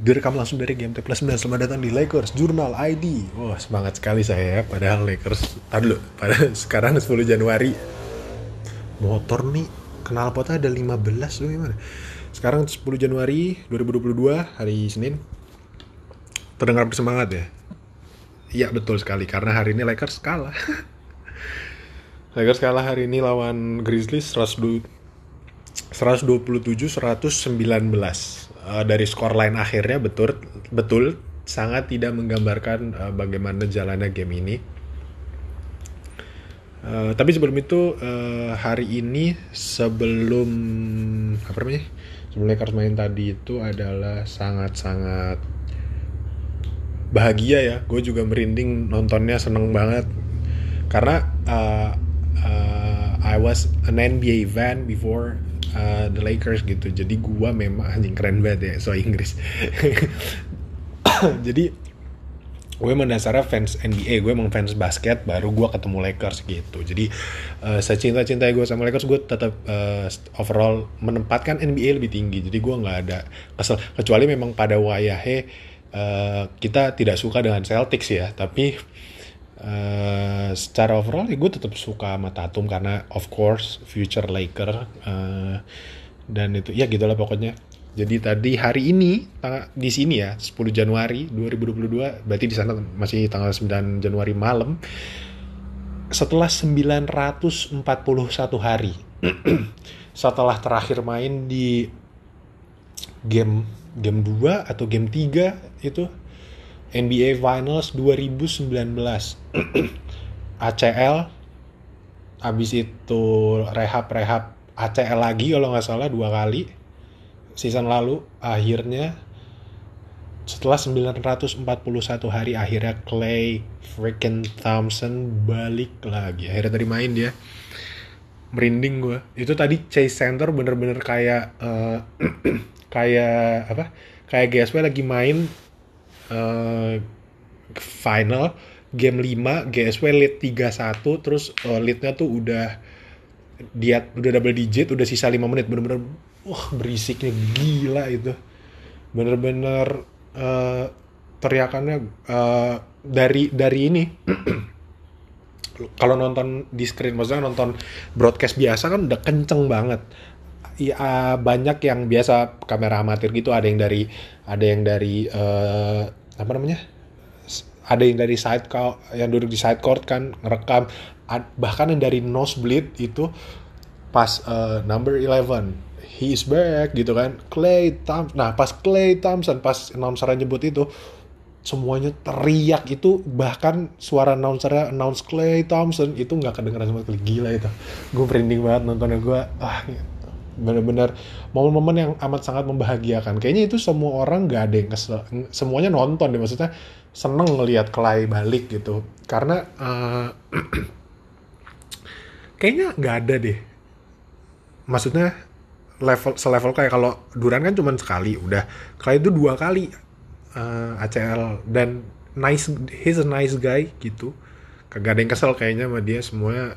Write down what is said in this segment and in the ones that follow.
Direkam langsung dari GMT Plus 9 Selamat datang di Lakers Journal ID Wah semangat sekali saya ya. Padahal Lakers dulu. Padahal sekarang 10 Januari. Motor nih Kenal potnya ada 15 tuh gimana? Sekarang 10 Januari 2022 Hari Senin. Terdengar bersemangat ya? Iya betul sekali. Karena hari ini Lakers kalah. Lakers kalah hari ini lawan Grizzlies 127 119 uh, dari skor line akhirnya betul betul sangat tidak menggambarkan uh, bagaimana jalannya game ini. Uh, tapi sebelum itu uh, hari ini sebelum apa namanya sebelum Lakers main tadi itu adalah sangat-sangat bahagia ya. Gue juga merinding nontonnya seneng banget karena uh, uh, I was an NBA fan before uh, the Lakers gitu. Jadi gua memang anjing keren banget ya so Inggris. Jadi gue emang dasarnya fans NBA gue emang fans basket baru gue ketemu Lakers gitu. Jadi uh, secinta cinta gue sama Lakers gue tetap uh, overall menempatkan NBA lebih tinggi. Jadi gue nggak ada kesel. Kecuali memang pada wayahnya uh, kita tidak suka dengan Celtics ya tapi Uh, secara overall ya gue tetap suka sama Tatum karena of course future Laker uh, dan itu ya gitulah pokoknya. Jadi tadi hari ini di sini ya 10 Januari 2022 berarti di sana masih tanggal 9 Januari malam. Setelah 941 hari setelah terakhir main di game game 2 atau game 3 itu NBA Finals 2019 ACL habis itu rehab-rehab ACL lagi kalau nggak salah dua kali season lalu akhirnya setelah 941 hari akhirnya Clay freaking Thompson balik lagi. Akhirnya tadi main dia. Merinding gue itu tadi Chase Center bener-bener kayak uh, kayak apa? Kayak GSW lagi main uh, final game 5 GSW lead 3-1 terus uh, leadnya tuh udah dia udah double digit udah sisa 5 menit bener-bener wah berisiknya gila itu. Bener-bener uh, teriakannya uh, dari dari ini kalau nonton di screen maksudnya nonton broadcast biasa kan udah kenceng banget ya banyak yang biasa kamera amatir gitu. Ada yang dari ada yang dari uh, apa namanya? Ada yang dari side yang duduk di side court kan ngerekam. Bahkan yang dari nosebleed itu pas uh, number 11 he is back gitu kan. Clay Thompson nah pas Clay Thompson pas announcer nyebut itu semuanya teriak itu bahkan suara announcer announce Clay Thompson itu nggak kedengeran sama sekali. Gila itu. Gue merinding banget nontonnya. Gue ah bener-bener momen-momen yang amat sangat membahagiakan. Kayaknya itu semua orang gak ada yang kesel semuanya nonton deh maksudnya seneng ngelihat Clay balik gitu. Karena uh, kayaknya nggak ada deh. Maksudnya level selevel kayak kalau Duran kan cuma sekali udah. Clay itu dua kali uh, eh, ACL dan nice he's a nice guy gitu. Kagak ada yang kesel kayaknya sama dia semuanya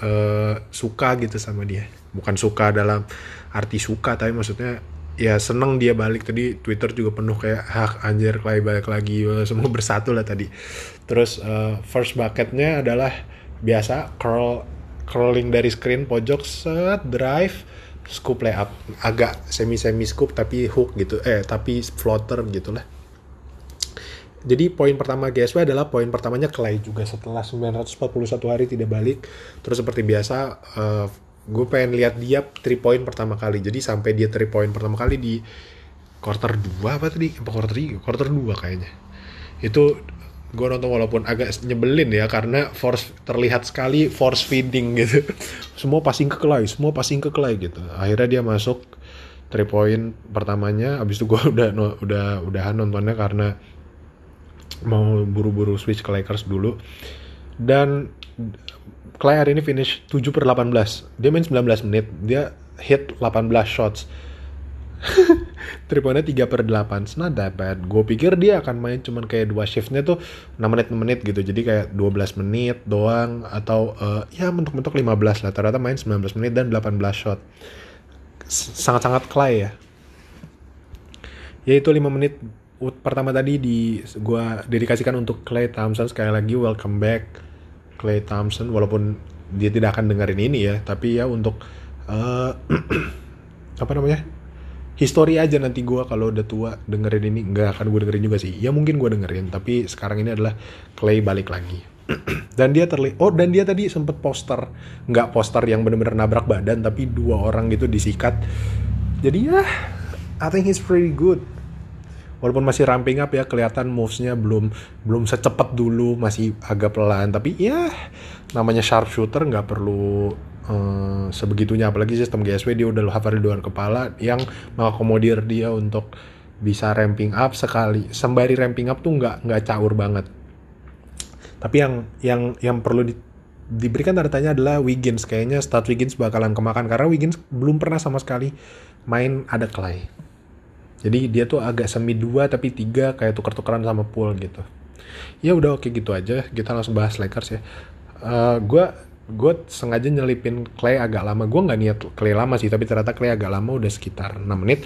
uh, suka gitu sama dia. Bukan suka dalam arti suka tapi maksudnya ya seneng dia balik. Tadi Twitter juga penuh kayak hak anjir Clay balik lagi. Semua bersatu lah tadi. Terus uh, first bucketnya adalah biasa curl curling dari screen pojok set drive scoop layup. Agak semi semi scoop tapi hook gitu. Eh tapi floater gitulah jadi poin pertama GSW adalah poin pertamanya Clay juga setelah 941 hari tidak balik. Terus seperti biasa uh, gue pengen lihat dia 3 point pertama kali. Jadi sampai dia 3 point pertama kali di quarter 2 apa tadi? Apa quarter 3? Quarter 2 kayaknya. Itu gue nonton walaupun agak nyebelin ya karena force terlihat sekali force feeding gitu. semua passing ke Clay, semua passing ke Clay gitu. Akhirnya dia masuk 3 point pertamanya habis itu gue udah udah udahan nontonnya karena mau buru-buru switch ke Lakers dulu. Dan Clay hari ini finish 7 per 18 dia main 19 menit. Dia hit 18 shots. 3 poinnya 3 per 8 It's not that bad. Gue pikir dia akan main cuman kayak dua shiftnya tuh 6 menit 6 menit gitu. Jadi kayak 12 menit doang Atau uh, ya mentok-mentok 15 lah. Ternyata main 19 menit dan 18 shot. Sangat-sangat Clay ya. Ya itu 5 menit pertama tadi di gua dedikasikan untuk Clay Thompson. Sekali lagi welcome back Clay Thompson. Walaupun dia tidak akan dengerin ini ya tapi ya untuk uh, apa namanya history aja nanti gue kalau udah tua dengerin ini nggak akan gue dengerin juga sih. Ya mungkin gue dengerin tapi sekarang ini adalah Clay balik lagi. Dan dia terlihat oh dan dia tadi sempet poster nggak poster yang bener-bener nabrak badan tapi dua orang gitu disikat. Jadi ya I think he's pretty good walaupun masih ramping up ya kelihatan movesnya belum belum secepat dulu masih agak pelan. Tapi ya namanya sharpshooter nggak perlu uh, sebegitunya. Apalagi sistem GSW dia udah hafal luar kepala yang mengakomodir dia untuk bisa ramping up sekali. Sembari ramping up tuh nggak nggak caur banget. Tapi yang yang yang perlu di, diberikan tanda tanya adalah Wiggins. Kayaknya start Wiggins bakalan kemakan karena Wiggins belum pernah sama sekali main ada Clay jadi dia tuh agak semi dua tapi tiga kayak tuker-tukeran sama pool gitu. Ya udah oke gitu aja. Kita langsung bahas Lakers ya. Uh, eh, gue sengaja nyelipin Clay agak lama. Gue nggak niat Clay lama sih tapi ternyata Clay agak lama udah sekitar 6 menit.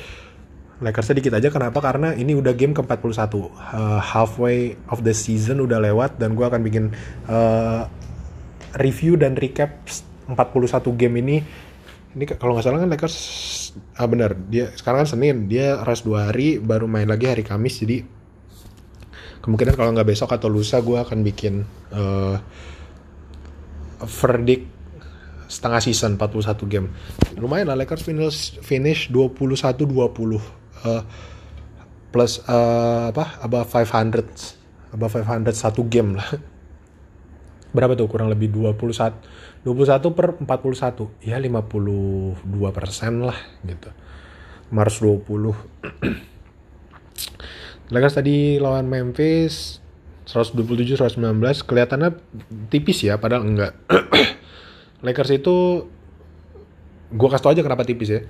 Lakers sedikit aja. Kenapa? Karena ini udah game ke 41 uh, halfway of the season udah lewat dan gue akan bikin uh, review dan recap 41 game ini. Ini kalau nggak salah kan Lakers ah benar dia sekarang kan Senin dia rest dua hari baru main lagi hari Kamis jadi kemungkinan kalau nggak besok atau lusa gue akan bikin uh, verdict setengah season 41 game. Lumayan lah Lakers finish finish 21 20 uh, plus uh, apa above 500 above 500 satu game lah. Berapa tuh? Kurang lebih 21 21 per 41 ya 52 persen lah gitu. Mars 20 Lakers tadi lawan Memphis 127 119 kelihatannya tipis ya padahal enggak. Lakers itu gue kasih tau aja kenapa tipis ya.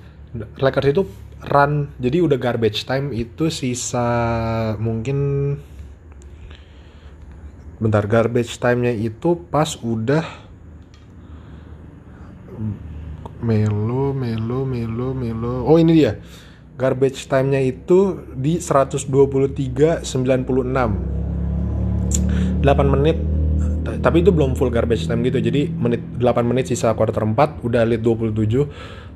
Lakers itu run jadi udah garbage time. Itu sisa mungkin bentar garbage time-nya itu pas udah Melo, Melo, Melo, Melo. Oh ini dia. Garbage time-nya itu di 123.96. 8 menit tapi itu belum full garbage time gitu jadi menit 8 menit sisa quarter 4 udah lead 27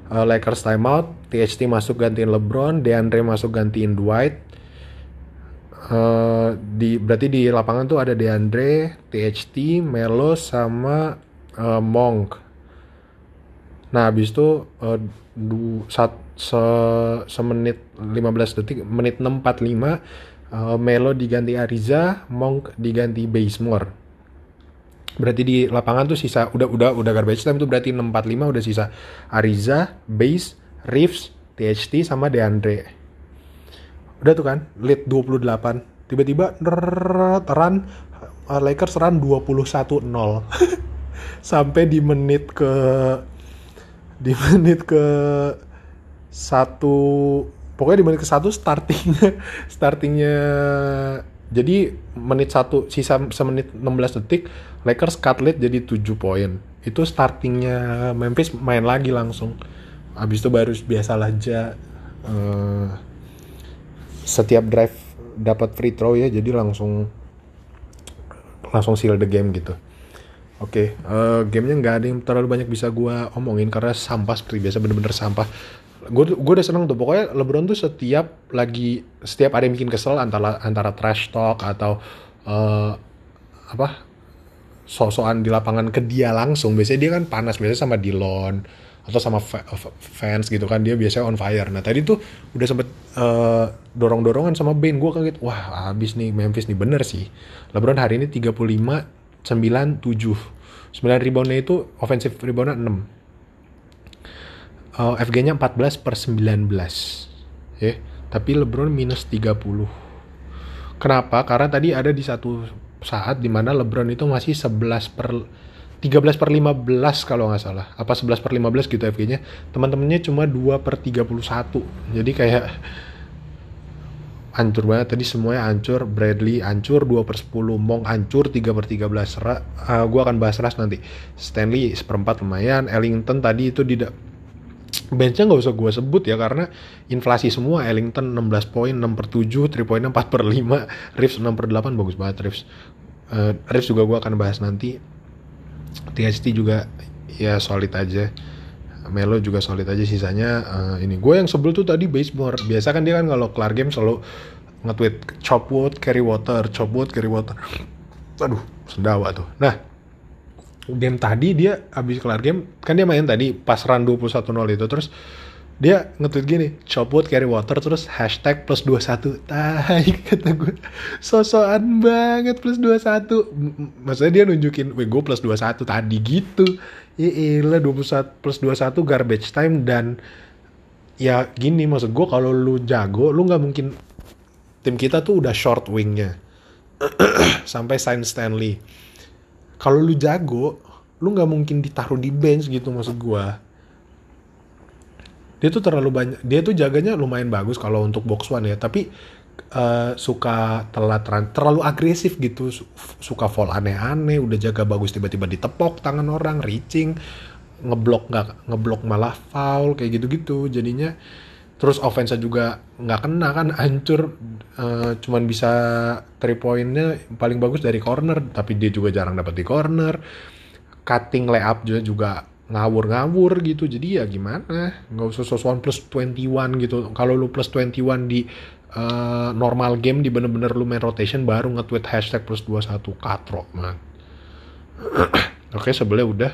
uh, Lakers timeout THT masuk gantiin LeBron DeAndre masuk gantiin Dwight uh, di berarti di lapangan tuh ada DeAndre THT Melo sama uh, Monk nah habis itu uh, du, sat, se, semenit 15 detik menit 645 uh, Melo diganti Ariza, Monk diganti Basemore. Berarti di lapangan tuh sisa udah udah udah garbage time tuh berarti 645 udah sisa Ariza, Base, Reeves, THT sama DeAndre. Udah tuh kan, lead 28. Tiba-tiba run uh, Lakers run 21-0. Sampai di menit ke di menit ke satu pokoknya di menit ke satu startingnya startingnya jadi menit satu sisa semenit 16 detik Lakers cut lead jadi 7 poin itu startingnya Memphis main lagi langsung habis itu baru biasalah aja uh, setiap drive dapat free throw ya jadi langsung langsung seal the game gitu. Oke okay, uh, gamenya nggak ada yang terlalu banyak bisa gue omongin karena sampah seperti biasa bener-bener sampah. Gue gue udah seneng tuh pokoknya LeBron tuh setiap lagi setiap ada yang bikin kesel antara antara trash talk atau uh, apa sosokan di lapangan ke dia langsung biasanya dia kan panas biasanya sama Dillon atau sama fa fans gitu kan dia biasanya on fire. Nah tadi tuh udah sempet uh, dorong dorongan sama Bane. Gue kaget wah abis nih Memphis nih. Bener sih. LeBron hari ini 35 9 7 9 reboundnya itu offensive reboundnya 6 uh, eh, FG-nya 14 per 19 ya tapi LeBron minus 30 kenapa? Karena tadi ada di satu saat di mana LeBron itu masih 11 per 13 per 15 kalau nggak salah. Apa 11 per 15 gitu FG-nya teman-temannya cuma 2 per 31 jadi kayak hancur banget. Tadi semuanya hancur. Bradley hancur 2 per 10 Mong hancur 3 per 13 uh, gue akan bahas ras nanti. Stanley seperempat lumayan. Ellington tadi itu tidak benchnya nggak usah gue sebut ya karena inflasi semua. Ellington 16 poin 6 per 7 3 poinnya 4 per 5 Reeves 6 per 8 bagus banget Reeves. Uh, Reeves juga gue akan bahas nanti THT juga ya solid aja. Melo juga solid aja sisanya. Uh, ini gue yang sebel tuh tadi Basemore biasa kan dia kan kalau kelar game selalu nge-tweet chop wood carry water chop wood carry water. Aduh sendawa tuh. Nah game tadi dia habis kelar game kan dia main tadi pas run 21-0 itu terus dia nge-tweet gini chop wood carry water terus hashtag plus 21 tai kata gue sosokan banget plus 21 maksudnya dia nunjukin gue plus 21 tadi gitu. Ya ilah 21 plus 21 garbage time dan ya gini maksud gue kalau lu jago lu nggak mungkin tim kita tuh udah short wingnya. Sampai sign Stanley. Kalau lu jago lu nggak mungkin ditaruh di bench gitu maksud gua dia tuh terlalu banyak dia tuh jaganya lumayan bagus kalau untuk box one ya tapi uh, suka telat terlalu agresif gitu suka fall aneh-aneh udah jaga bagus tiba-tiba ditepok tangan orang reaching ngeblok nggak ngeblok malah foul kayak gitu-gitu jadinya terus offense juga nggak kena kan hancur uh, cuman bisa three pointnya paling bagus dari corner tapi dia juga jarang dapat di corner cutting layup juga juga ngawur-ngawur gitu. Jadi ya gimana? Nggak usah sosokan plus 21 gitu. Kalau lu plus 21 di uh, normal game di bener-bener lu main rotation baru nge-tweet hashtag plus 21 katro man. Oke sebelah udah.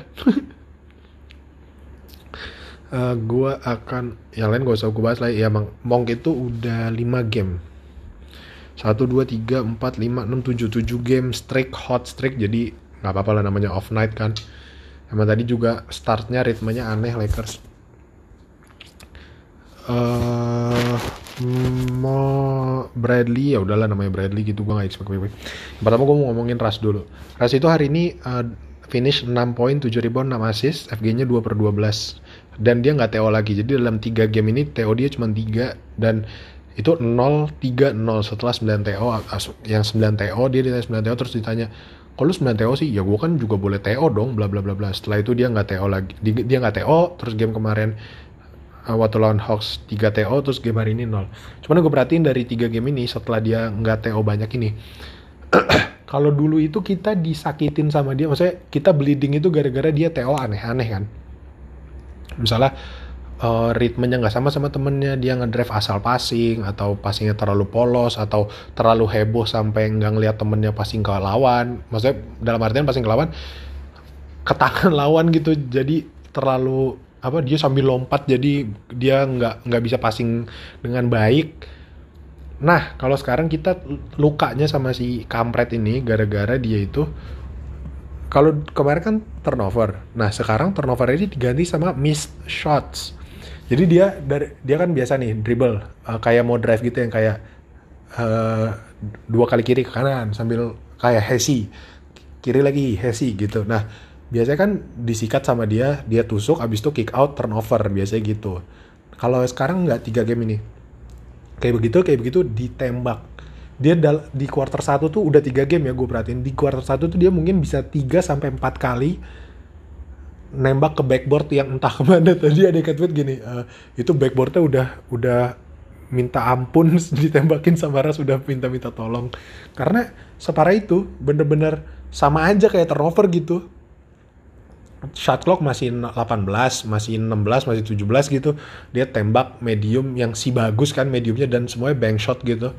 Uh, gua akan yang lain gak usah gue bahas lagi. Ya emang Monk itu udah 5 game. 1, 2, 3, 4, 5, 6, 7 7 game streak hot streak. Jadi nggak apa-apa lah namanya off night kan emang tadi juga startnya ritmenya aneh Lakers. Uh, mau Bradley ya udahlah namanya Bradley gitu gue gak expect gue pertama gue mau ngomongin Ras dulu. Ras itu hari ini uh, finish 6 poin 7 rebound 6 assist FG nya 2 per 12 dan dia nggak TO lagi. Jadi dalam tiga game ini TO dia cuma 3 dan itu 0 3 0 setelah 9 TO yang 9 TO dia ditanya 9 TO terus ditanya kalau 9 TO sih ya gue kan juga boleh TO dong bla bla bla bla. Setelah itu dia nggak TO lagi. Dia nggak TO terus game kemarin uh, waktu lawan Hawks 3 TO terus game hari ini 0 cuman gue perhatiin dari tiga game ini setelah dia nggak TO banyak ini kalau dulu itu kita disakitin sama dia maksudnya kita bleeding itu gara-gara dia TO aneh-aneh kan. Misalnya uh, ritmenya nggak sama sama temennya dia ngedrive asal passing atau passingnya terlalu polos atau terlalu heboh sampai nggak ngeliat temennya passing ke lawan maksudnya dalam artian passing ke lawan ke tangan lawan gitu jadi terlalu apa dia sambil lompat jadi dia nggak nggak bisa passing dengan baik nah kalau sekarang kita lukanya sama si kampret ini gara-gara dia itu kalau kemarin kan turnover. Nah sekarang turnover ini diganti sama missed shots. Jadi dia dari dia kan biasa nih dribble uh, kayak mau drive gitu yang kayak uh, dua kali kiri ke kanan sambil kayak hesi kiri lagi hesi gitu. Nah biasanya kan disikat sama dia dia tusuk abis itu kick out turnover biasanya gitu. Kalau sekarang nggak tiga game ini kayak begitu kayak begitu ditembak dia di quarter satu tuh udah tiga game ya gue perhatiin di quarter satu tuh dia mungkin bisa 3 sampai empat kali nembak ke backboard yang entah ke mana. Tadi ada kata gini uh, itu backboardnya udah udah minta ampun ditembakin sama Ras udah minta-minta tolong. Karena separah itu bener-bener sama aja kayak turnover gitu. Shot clock masih 18, masih 16, masih 17 gitu. Dia tembak medium yang si bagus kan mediumnya dan semuanya bank shot gitu.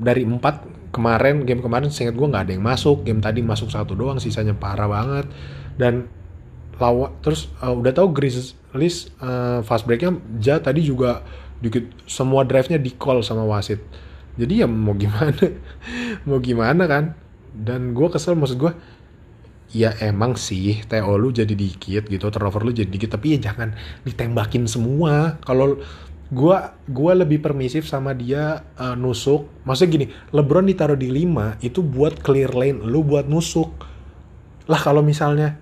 Dari empat kemarin game kemarin seingat gue nggak ada yang masuk. Game tadi masuk satu doang sisanya parah banget. Dan lawa terus uh, udah tahu Grizzlies uh, fast breaknya Ja tadi juga dikit semua drive-nya di call sama wasit jadi ya mau gimana mau gimana kan dan gue kesel maksud gue ya emang sih TO lu jadi dikit gitu turnover lu jadi dikit tapi ya jangan ditembakin semua kalau gua gua lebih permisif sama dia uh, nusuk. Maksudnya gini, LeBron ditaruh di 5 itu buat clear lane, lu buat nusuk. Lah kalau misalnya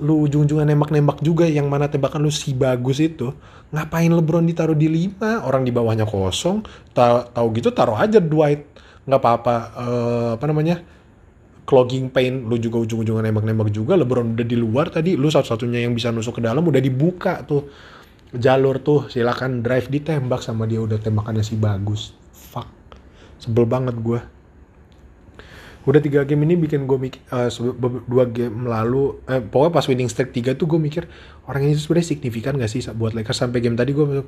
lu ujung-ujungnya nembak-nembak juga yang mana tembakan lu si bagus itu, ngapain LeBron ditaruh di 5? Orang di bawahnya kosong. Tahu gitu taruh aja Dwight. nggak apa-apa uh, apa namanya? clogging paint lu juga ujung-ujungnya nembak-nembak juga LeBron udah di luar tadi lu satu-satunya yang bisa nusuk ke dalam udah dibuka tuh jalur tuh silakan drive ditembak sama dia udah tembakannya si bagus fuck sebel banget gue udah tiga game ini bikin gue mikir uh, dua game lalu eh, pokoknya pas winning streak tiga tuh gue mikir orang ini sebenarnya signifikan gak sih buat Lakers? Sampai game tadi gue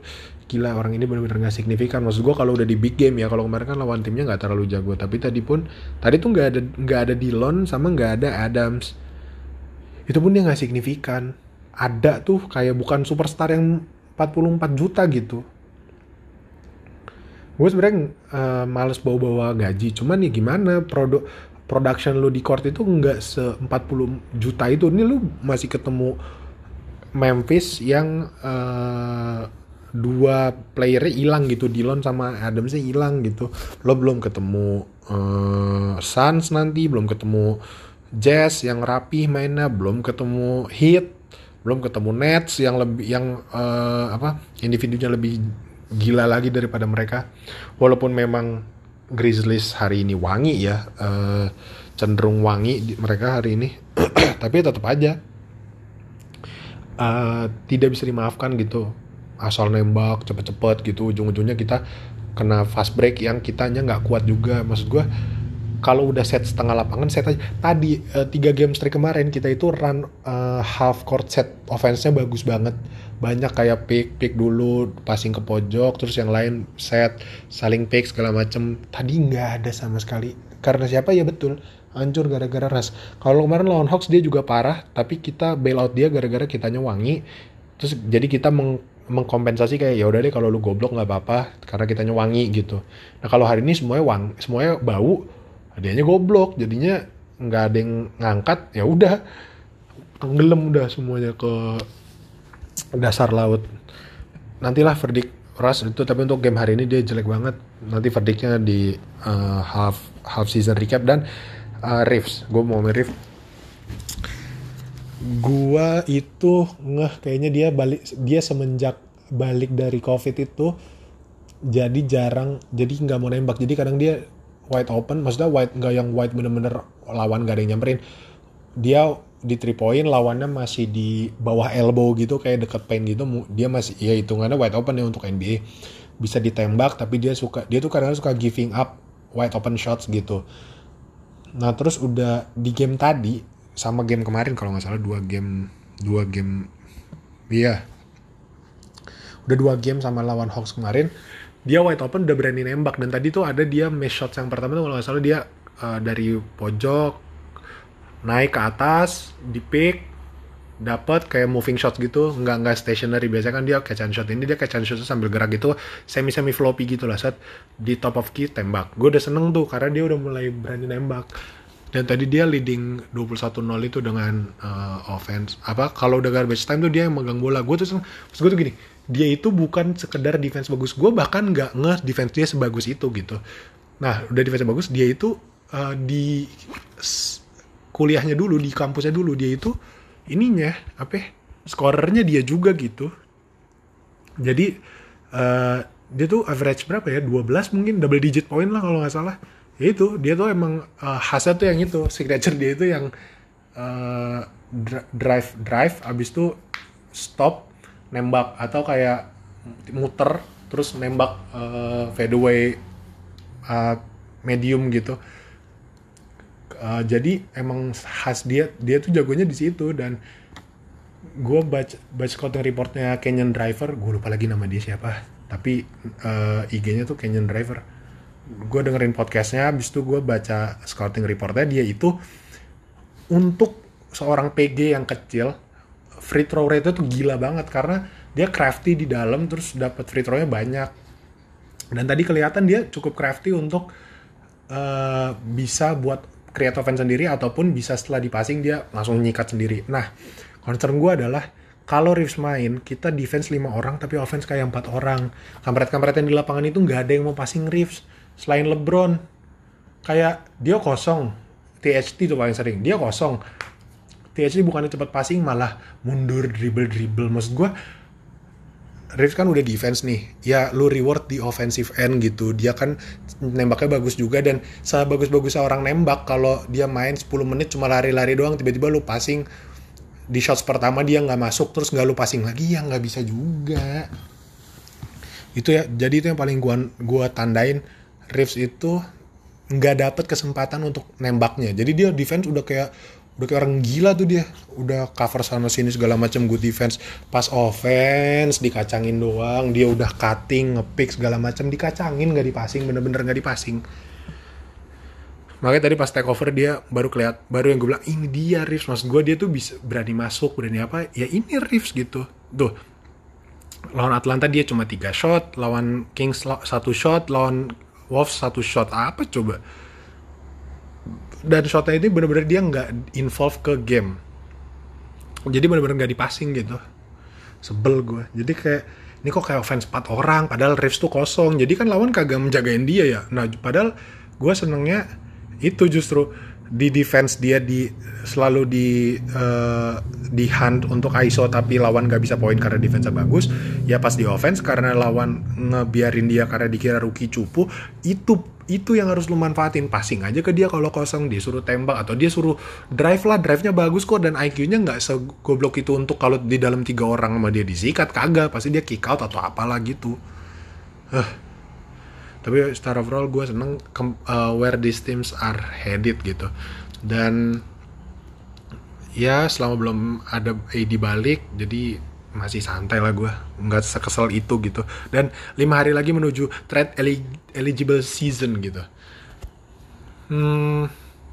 gila orang ini benar-benar gak signifikan. Maksud gue kalau udah di big game ya kalau kemarin kan lawan timnya nggak terlalu jago. Tapi tadi pun tadi tuh nggak ada nggak ada Dillon sama nggak ada Adams. Itu pun dia nggak signifikan. Ada tuh kayak bukan superstar yang 44 juta gitu. Gue sebenarnya uh, males bawa-bawa gaji. Cuman ya gimana produk production lo di court itu nggak se 40 juta itu. Ini lu masih ketemu Memphis yang uh, dua playernya hilang gitu. Dillon sama Adams hilang gitu. Lo belum ketemu uh, Suns nanti belum ketemu Jazz yang rapi mainnya belum ketemu Heat belum ketemu Nets yang lebih yang uh, apa individunya lebih gila lagi daripada mereka. Walaupun memang Grizzlies hari ini wangi ya, uh, cenderung wangi mereka hari ini, tapi tetap aja uh, tidak bisa dimaafkan gitu. Asal nembak cepet-cepet gitu, ujung-ujungnya kita kena fast break yang kitanya nggak kuat juga. Maksud gue kalau udah set setengah lapangan set aja. Tadi uh, tiga game streak kemarin kita itu run uh, half court set offense-nya bagus banget banyak kayak pick pick dulu passing ke pojok terus yang lain set saling pick segala macem. Tadi nggak ada sama sekali. Karena siapa? Ya betul hancur gara-gara ras kalau kemarin lawan Hawks dia juga parah tapi kita bail out dia gara-gara kitanya wangi. Terus jadi kita meng mengkompensasi kayak ya udah deh kalau lu goblok nggak apa-apa karena kitanya wangi gitu. Nah kalau hari ini semuanya wang semuanya bau adanya goblok. Jadinya nggak ada yang ngangkat ya udah tenggelam udah semuanya ke dasar laut. Nantilah verdict Ras itu tapi untuk game hari ini dia jelek banget. Nanti verdictnya di uh, half half season recap dan uh, Reeves gue mau main Reeves gua itu ngeh kayaknya dia balik dia semenjak balik dari covid itu jadi jarang jadi nggak mau nembak. Jadi kadang dia wide open maksudnya wide nggak yang wide bener-bener lawan gak ada yang nyamperin. Dia di three point lawannya masih di bawah elbow gitu kayak deket paint gitu dia masih ya hitungannya wide open ya untuk NBA bisa ditembak tapi dia suka dia tuh kadang, -kadang suka giving up wide open shots gitu. Nah terus udah di game tadi sama game kemarin kalau nggak salah dua game dua game iya. Udah dua game sama lawan Hawks kemarin dia wide open udah berani nembak. Dan tadi tuh ada dia miss shot yang pertama tuh kalau nggak salah dia uh, dari pojok naik ke atas di pick dapat kayak moving shot gitu. Nggak nggak stationary. Biasanya kan dia catch and shot ini dia catch and shot sambil gerak gitu. Semi semi floppy gitu lah saat di top of key tembak. Gue udah seneng tuh karena dia udah mulai berani nembak. Dan tadi dia leading 21-0 itu dengan uh, offense. Apa kalau udah garbage time tuh dia yang megang bola. Gue tuh seneng. Terus gue tuh gini dia itu bukan sekedar defense bagus. Gue bahkan nggak nge defense dia sebagus itu gitu. Nah udah defense bagus dia itu uh, di kuliahnya dulu di kampusnya dulu dia itu ininya apa ya, skorernya dia juga gitu. Jadi uh, dia tuh average berapa ya 12 mungkin double digit point lah kalau nggak salah. Ya itu dia tuh emang uh, khasnya tuh yang itu signature dia itu yang uh, drive drive abis itu stop nembak atau kayak muter terus nembak uh, fadeaway uh, medium gitu uh, jadi emang khas dia dia tuh jagonya di situ dan gue baca baca scouting reportnya Canyon Driver gue lupa lagi nama dia siapa tapi uh, IG-nya tuh Canyon Driver gue dengerin podcastnya habis itu gue baca scouting reportnya dia itu untuk seorang PG yang kecil free throw rate itu gila banget karena dia crafty di dalam terus dapat free throw-nya banyak. Dan tadi kelihatan dia cukup crafty untuk uh, bisa buat create offense sendiri ataupun bisa setelah dipasing dia langsung nyikat sendiri. Nah, concern gue adalah kalau Reeves main, kita defense 5 orang tapi offense kayak 4 orang. Kampret-kampret yang di lapangan itu nggak ada yang mau passing Reeves. Selain LeBron, kayak dia kosong. THT tuh paling sering. Dia kosong THC bukannya cepat passing malah mundur dribble dribble maksud gue Reeves kan udah defense nih. Ya lu reward di offensive end gitu. Dia kan nembaknya bagus juga dan sebagus bagus orang nembak kalau dia main 10 menit cuma lari-lari doang tiba-tiba lu passing. Di shots pertama dia nggak masuk terus nggak lu passing lagi ya nggak bisa juga. Itu ya jadi itu yang paling gua gua tandain. Reeves itu nggak dapet kesempatan untuk nembaknya. Jadi dia defense udah kayak udah kayak orang gila tuh dia. Udah cover sana sini segala macam good defense. Pas offense dikacangin doang. Dia udah cutting ngepick segala macam. Dikacangin nggak dipasing bener-bener nggak dipasing makanya tadi pas take over dia baru keliat baru yang gue bilang ini dia Reeves. Mas gue dia tuh bisa berani masuk berani apa? Ya ini Reeves gitu. Tuh. Lawan Atlanta dia cuma tiga shot lawan Kings satu shot lawan Wolves satu shot. Apa coba dan shotnya ini bener-bener dia nggak involve ke game. Jadi bener-bener nggak dipasing gitu. Sebel gue jadi kayak ini kok kayak offense 4 orang padahal Reeves tuh kosong. Jadi kan lawan kagak menjagain dia ya. Nah padahal gue senengnya itu justru di defense dia di selalu di uh, di hunt untuk ISO tapi lawan gak bisa poin karena defense bagus. Ya pas di offense karena lawan ngebiarin dia karena dikira rookie cupu itu itu yang harus lu manfaatin. Passing aja ke dia kalau kosong dia suruh tembak atau dia suruh drive lah drive-nya bagus kok dan IQ-nya nggak segoblok itu untuk kalau di dalam tiga orang sama dia disikat kagak. Pasti dia kick out atau apalah gitu. Huh. tapi secara overall gue seneng uh, where these teams are headed gitu. Dan ya selama belum ada AD balik jadi masih santai lah gue nggak sekesel itu gitu. Dan lima hari lagi menuju trade eligible season gitu. Hmm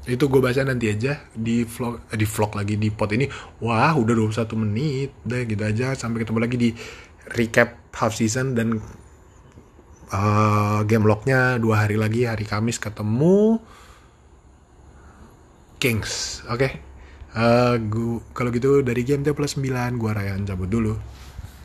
itu gue baca nanti aja di vlog eh, di vlog lagi di pot ini. Wah udah 21 menit deh gitu aja. Sampai ketemu lagi di recap half season dan uh, game lognya dua hari lagi hari Kamis ketemu Kings oke? okay? Uh, kalau gitu dari game T plus 9 gua Ryan cabut dulu.